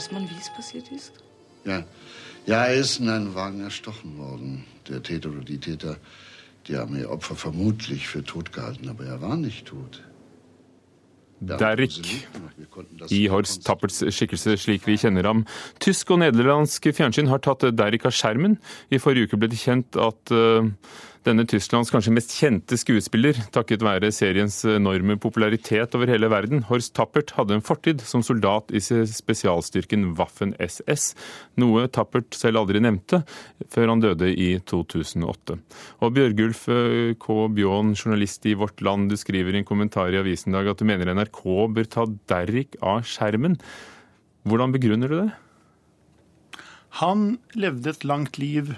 Weiß man, wie es passiert ist? Ja. Ja, er ist in einen Wagen erstochen worden. Der Täter oder die Täter, die haben ihr Opfer vermutlich für tot gehalten, aber er war nicht tot. Derrick i Horst Tapperts skikkelse slik vi kjenner ham. Tysk og nederlandsk fjernsyn har tatt Derrick av skjermen. I forrige uke ble det kjent at uh, denne Tysklands kanskje mest kjente skuespiller, takket være seriens enorme popularitet over hele verden, Horst Tappert, hadde en fortid som soldat i spesialstyrken Waffen-SS, noe Tappert selv aldri nevnte før han døde i 2008. Og Bjørgulf eh, K. Bjån, journalist i Vårt Land, du skriver i en kommentar i avisen i dag at du mener NRK bør ta Derrick av skjermen. Hvordan begrunner du det? Han levde et langt liv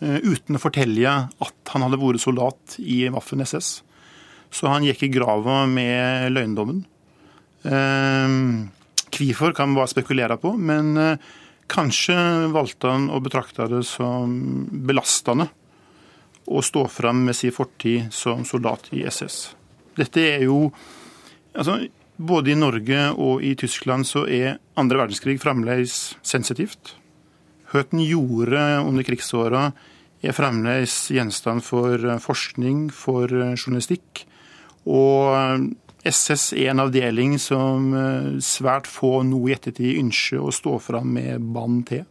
uten å fortelle at han hadde vært soldat i Waffen SS. Så han gikk i grava med løgndommen. Hvorfor eh, kan man bare spekulere på, men eh, kanskje valgte han å betrakte det som belastende å stå fram med sin fortid som soldat i SS. Dette er jo altså, Både i Norge og i Tyskland så er andre verdenskrig fremdeles sensitivt. Han gjorde under krigsåra, er fremdeles gjenstand for eh, forskning, for eh, journalistikk. Og SS eh, er en avdeling som svært få nå i ettertid ønsker å stå fram med bånd til.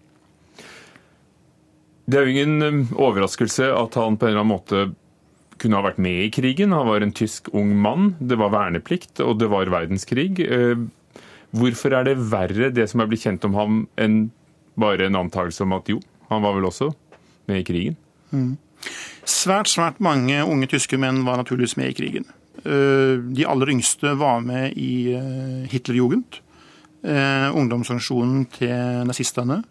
Det er jo ingen overraskelse at han på en eller annen måte kunne ha vært med i krigen. Han var en tysk ung mann. Det var verneplikt, og det var verdenskrig. Hvorfor er det verre, det som er blitt kjent om ham, enn bare en antakelse om at jo, han var vel også med i krigen? Mm. Svært, svært mange unge tyske menn var naturligvis med i krigen. Eh, de aller yngste var med i eh, Hitlerjugend, eh, ungdomsorganisasjonen til nazistene.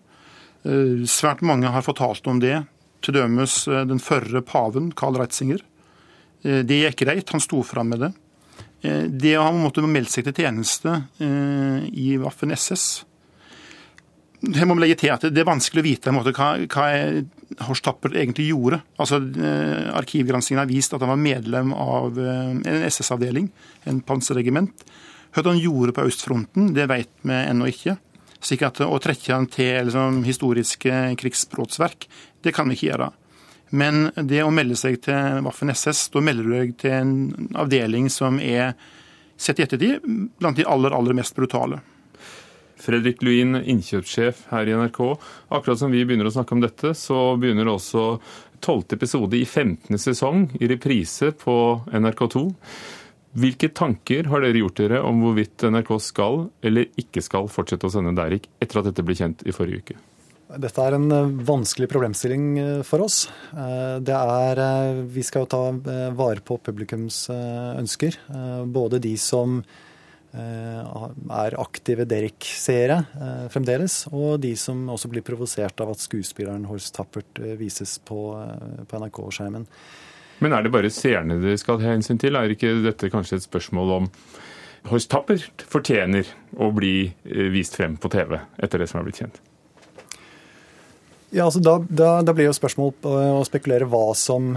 Svært mange har fortalt om det, til dømes den førre paven, Karl Reitzinger. Det gikk greit, han sto fram med det. Det å ha måttet melde seg til tjeneste i Waffen SS her må vi legge til at Det er vanskelig å vite måte, hva, hva Horst Tappert egentlig gjorde. Altså, eh, Arkivgranskingen har vist at han var medlem av eh, en SS-avdeling, en panserregiment. Hva han gjorde på østfronten, det vet vi ennå ikke. At Å trekke han til liksom, historiske krigsbrotsverk, det kan vi ikke gjøre. Men det å melde seg til Waffen SS, da melder du deg til en avdeling som er, sett i ettertid, blant de aller, aller mest brutale. Fredrik Luin, innkjøpssjef her i NRK. Akkurat som vi begynner å snakke om dette, så begynner også tolvte episode i 15. sesong i reprise på NRK2. Hvilke tanker har dere gjort dere om hvorvidt NRK skal eller ikke skal fortsette å sende Derrik etter at dette ble kjent i forrige uke? Dette er en eh, vanskelig problemstilling eh, for oss. Eh, det er, vi skal jo ta vare på publikums ønsker. Både de som er aktive Derek-seere eh, fremdeles, og de som også blir provosert av at skuespilleren Horst Tappert eh, vises på, på NRK-skjermen. Men er det bare seerne dere skal hensyn til? Er ikke dette kanskje et spørsmål om Horst Tappert fortjener å bli vist frem på TV etter det som er blitt kjent? Ja, altså da, da, da blir jo spørsmål å spekulere hva som,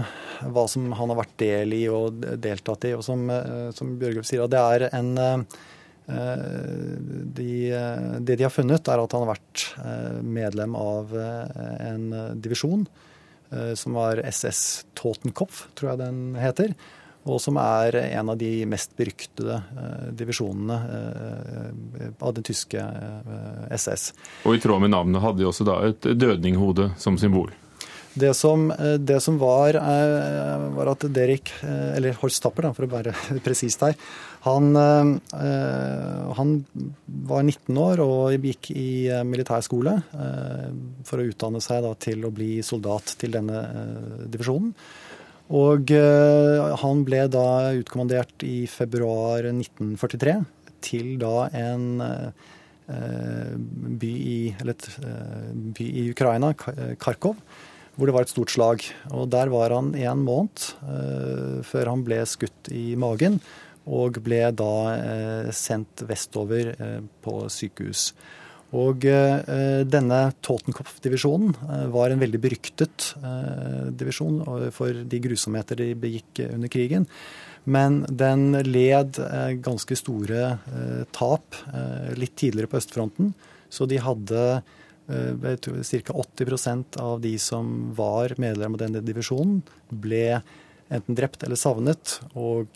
hva som, han har vært del i og deltatt i. Og som, som Bjørgulf sier, det er en Eh, de, eh, det de har funnet, er at han har vært eh, medlem av en divisjon som var SS Totenkopf, tror jeg den heter. Og som er en av de mest beryktede divisjonene av den tyske SS. Og i tråd med navnet hadde de også da et dødninghode som symbol? Det som, det som var, var at Derek, eller Horst Tapper, for å være presist her, han, eh, han, var 19 år og gikk i eh, militærskole eh, for å utdanne seg da, til å bli soldat til denne divisjonen. Og han ble da utkommandert i februar 1943 til da en by i, et, by i Ukraina, Kharkov, hvor det var et stort slag. Og Der var han en måned før han ble skutt i magen og ble da eh, sendt vestover eh, på sykehus. Og eh, denne Totenkopf-divisjonen var en veldig beryktet divisjon for de grusomheter de begikk under krigen. Men den led ganske store tap litt tidligere på østfronten, Så de hadde ca. 80% av de som var medlem av denne divisjonen, ble enten drept eller savnet. Og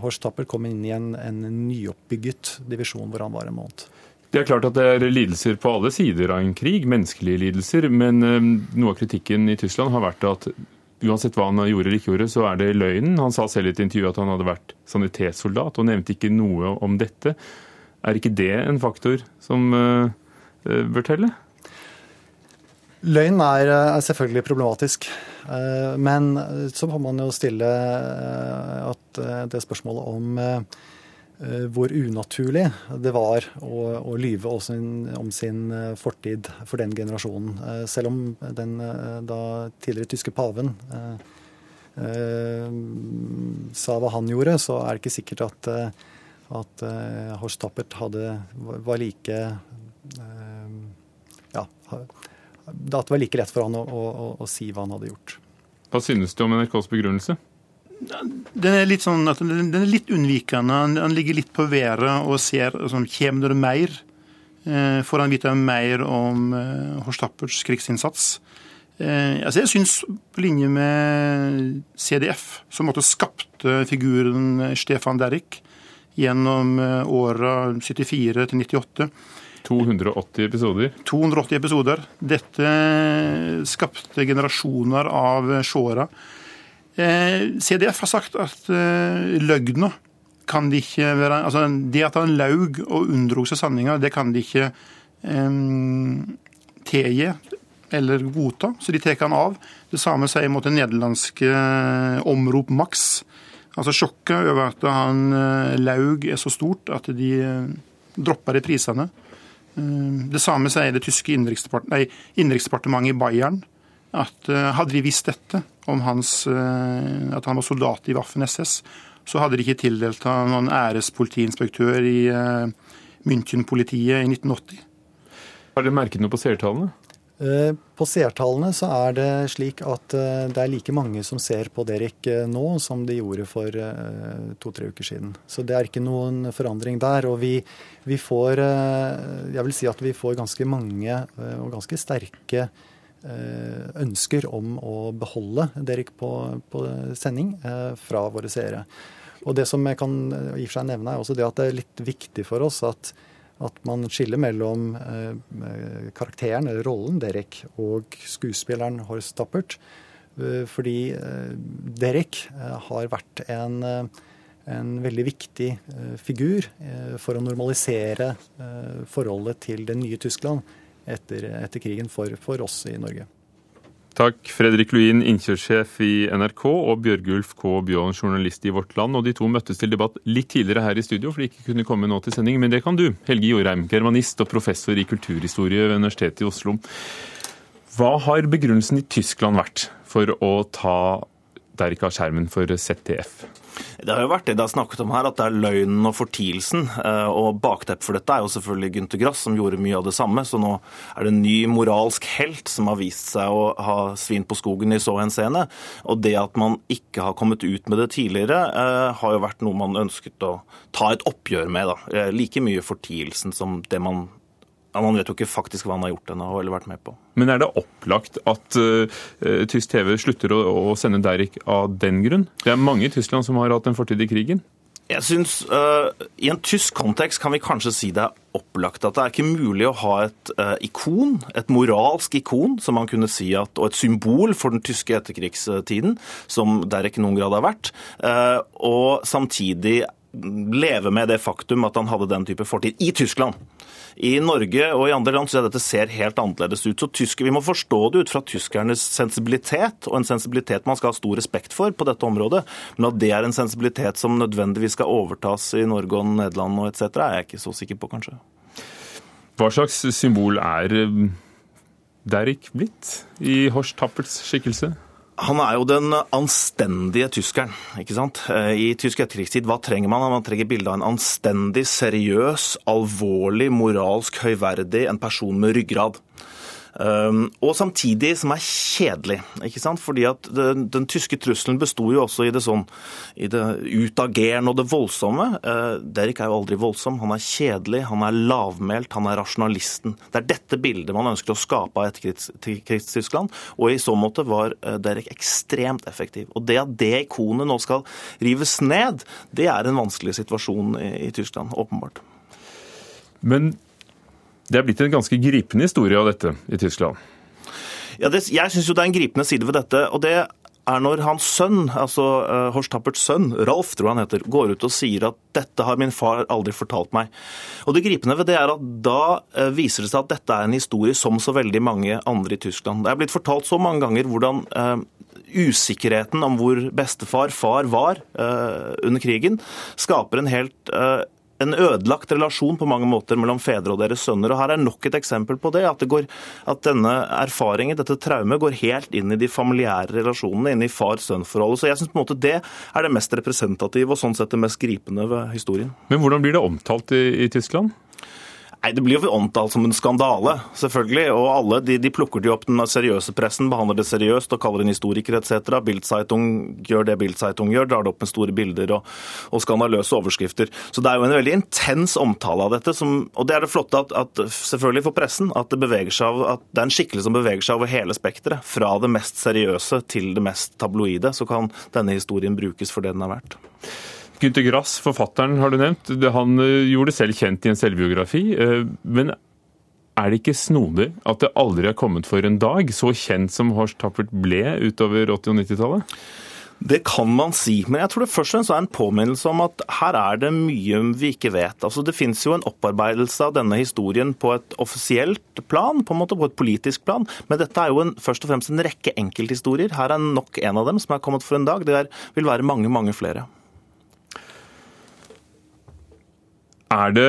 Horst Tappert kom inn i en, en nyoppbygget divisjon hvor han var en måned. Det er klart at det er lidelser på alle sider av en krig, menneskelige lidelser. Men noe av kritikken i Tyskland har vært at uansett hva han gjorde eller ikke gjorde, så er det løgnen. Han sa selv i et intervju at han hadde vært sanitetssoldat, og nevnte ikke noe om dette. Er ikke det en faktor som uh, bør telle? Løgn er, er selvfølgelig problematisk. Men så må man jo stille at det spørsmålet om Eh, hvor unaturlig det var å, å lyve om sin eh, fortid for den generasjonen. Eh, selv om den da tidligere tyske paven eh, sa hva han gjorde, så er det ikke sikkert at, at eh, Horst Tappert hadde, var like eh, Ja, at det var like lett for han å, å, å si hva han hadde gjort. Hva synes du om NRKs begrunnelse? Den er litt sånn at den er litt unnvikende. Han, ligger litt på været og ser altså, kommer det mer. Eh, får han vite mer om Horstappers krigsinnsats? Eh, altså jeg syns på linje med CDF, som måtte skapte figuren Stefan Derrick gjennom eh, åra 74 til 98 280 episoder? 280 episoder. Dette skapte generasjoner av seere. Eh, CDF har sagt at eh, løgna kan de ikke være Altså det at han laug og unndro seg sanninga, det kan de ikke um, tilgi eller godta, så de tar han av. Det samme sier mot det nederlandske omrop Max. Altså Sjokket over at han laug er så stort at de dropper de prisene. Det samme sier det tyske innenriksdepartementet i Bayern at eh, hadde de visst dette, om hans, eh, at han var soldat i Waffen-SS, så hadde de ikke tildelt ham noen ærespolitiinspektør i eh, München-politiet i 1980. Har dere merket noe på seertallene? På seertallene så er det slik at det er like mange som ser på Derek nå som de gjorde for to-tre uker siden. Så det er ikke noen forandring der. Og vi, vi, får Jeg vil si at vi får ganske mange og ganske sterke Eh, ønsker om å beholde Derek på, på sending eh, fra våre seere. Og Det som jeg kan eh, i og for seg nevne, er også det at det er litt viktig for oss at, at man skiller mellom karakteren, eller rollen Derek, og skuespilleren Horst Tappert. Fordi Derek har vært en, en veldig viktig figur for å normalisere forholdet til det nye Tyskland etter, etter krigen for, for, oss i Norge. Takk, Fredrik Luin, innkjørssjef i NRK, og Bjørgulf K. Bjørn, journalist i Vårt Land. Og de to møttes til debatt litt tidligere her i studio, for de ikke kunne komme nå til sending. Men det kan du, Helge Jorheim, germanist og professor i kulturhistorie ved Universitetet i Oslo. Hva har begrunnelsen i Tyskland vært for å ta Derrick har skjermen for ZDF? Det har jo vært det det har snakket om her, at det er løgnen og fortielsen. Eh, og Bakteppet for dette er jo selvfølgelig Gunther Grass, som gjorde mye av det samme. Så nå er det en ny moralsk helt som har vist seg å ha svin på skogen i så henseende. Og det at man ikke har kommet ut med det tidligere, eh, har jo vært noe man ønsket å ta et oppgjør med. da. Eh, like mye fortielsen som det man ja, Man vet jo ikke faktisk hva han har gjort ennå, eller vært med på. Men er det opplagt at uh, tysk TV slutter å, å, sende Derrik av den grunn? Det er mange i Tyskland som har hatt en fortid i krigen. Jeg synes, uh, I en tysk kontekst kan vi kanskje si det er opplagt at det er ikke mulig å ha et uh, ikon, et moralsk ikon, som man kunne si at, og et symbol for den tyske etterkrigstiden, som Derek i noen grad har vært, uh, og samtidig leve med det faktum at han hadde den type fortid i Tyskland. I Norge og i andre land så dette ser helt annerledes ut. Så tysker, Vi må forstå det ut fra tyskernes sensibilitet, og en sensibilitet man skal ha stor respekt for på dette området. Men at det er en sensibilitet som nødvendigvis skal overtas i Norge og Nederland og etc., er jeg ikke så sikker på, kanskje. Hva slags symbol er eh, Derrick blitt i Horst Tappels skikkelse? Han er jo den anstendige tyskeren. ikke sant? Eh, I tysk etterkrigstid, hva trenger man? Man trenger bilde av en anstendig, seriøs, alvorlig, moralsk høyverdig, en person med ryggrad. Um, og samtidig som er kjedelig. ikke sant? Fordi at Den, den tyske trusselen besto jo også i det sånn, i det utagerende og det voldsomme. Uh, Derek er jo aldri voldsom. Han er kjedelig, han er lavmælt, han er rasjonalisten. Det er dette bildet man ønsker å skape av etterkrigstyskland. Og i så måte var uh, Derek ekstremt effektiv. Og det at det ikonet nå skal rives ned, det er en vanskelig situasjon i, i Tyskland, åpenbart. Men det er blitt en ganske gripende historie av dette i Tyskland. Ja, det, jeg syns jo det er en gripende side ved dette. og det er når hans sønn, altså uh, Horst Tapperts sønn, Ralf tror han heter, går ut og sier at 'dette har min far aldri fortalt meg'. Og Det gripende ved det er at da uh, viser det seg at dette er en historie som så veldig mange andre i Tyskland. Det er blitt fortalt så mange ganger hvordan uh, usikkerheten om hvor bestefar, far, var under krigen, skaper en helt en ødelagt relasjon på mange måter mellom fedre og deres sønner. og Her er nok et eksempel på det. At, det går, at denne erfaringen, dette traumet, går helt inn i de familiære relasjonene, inn i far-sønn-forholdet. Så jeg syns det er det mest representative og sånn sett det mest gripende ved historien. Men hvordan blir det omtalt i, i Tyskland? Nei, Det blir jo omtalt som en skandale, selvfølgelig. Og alle de, de plukker det opp den seriøse pressen, behandler det seriøst og kaller inn historikere etc. Bildzeitung gjør det Bildzeitung gjør, drar det opp med store bilder og, og, skandaløse overskrifter. Så det er jo en veldig intens omtale av dette. Som, og det er det flotte at, at, selvfølgelig for pressen at det, beveger seg av, at det er en skikkelse som beveger seg over hele spekteret. Fra det mest seriøse til det mest tabloide. Så kan denne historien brukes for det den er verdt. Gunther Grass, forfatteren, har du nevnt. Han eh, gjorde det selv kjent i en selvbiografi. Eh, men er det ikke snodig at det aldri er kommet for en dag, så kjent som Horst Tappert ble utover 80- og 90-tallet? Det kan man si, men jeg tror det først og fremst er en påminnelse om at her er det mye vi ikke vet. Altså Det finnes jo en opparbeidelse av denne historien på et offisielt plan, på en måte på et politisk plan, men dette er jo en, først og fremst en rekke enkelthistorier. Her er nok en av dem som er kommet for en dag. Det er, vil være mange, mange flere. Er det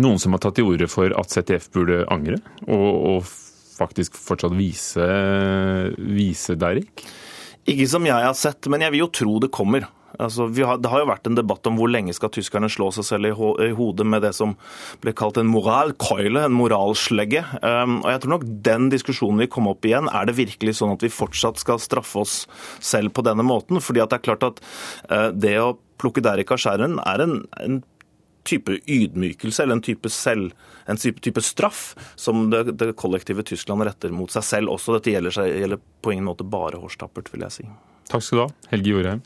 noen som har tatt til orde for at ZDF burde angre, og, og faktisk fortsatt vise, vise Derrik? Ikke som jeg har sett, men jeg vil jo tro det kommer. Altså, har, det har jo vært en debatt om hvor lenge skal tyskerne slå seg selv i, ho i hodet med det som ble kalt en moralkeule, en moralslegge. Um, og jeg tror nok den diskusjonen vil komme opp igjen. Er det virkelig sånn at vi fortsatt skal straffe oss selv på denne måten? Fordi at det er klart at uh, det å plukke Derrik av skjæren er en, en type ydmykelse eller en type, selv, en type, straff som det, det, kollektive Tyskland retter mot seg selv også. Dette gjelder, seg, gjelder på ingen måte bare hårstappert, vil jeg si. Takk skal du ha, Helge Jorheim.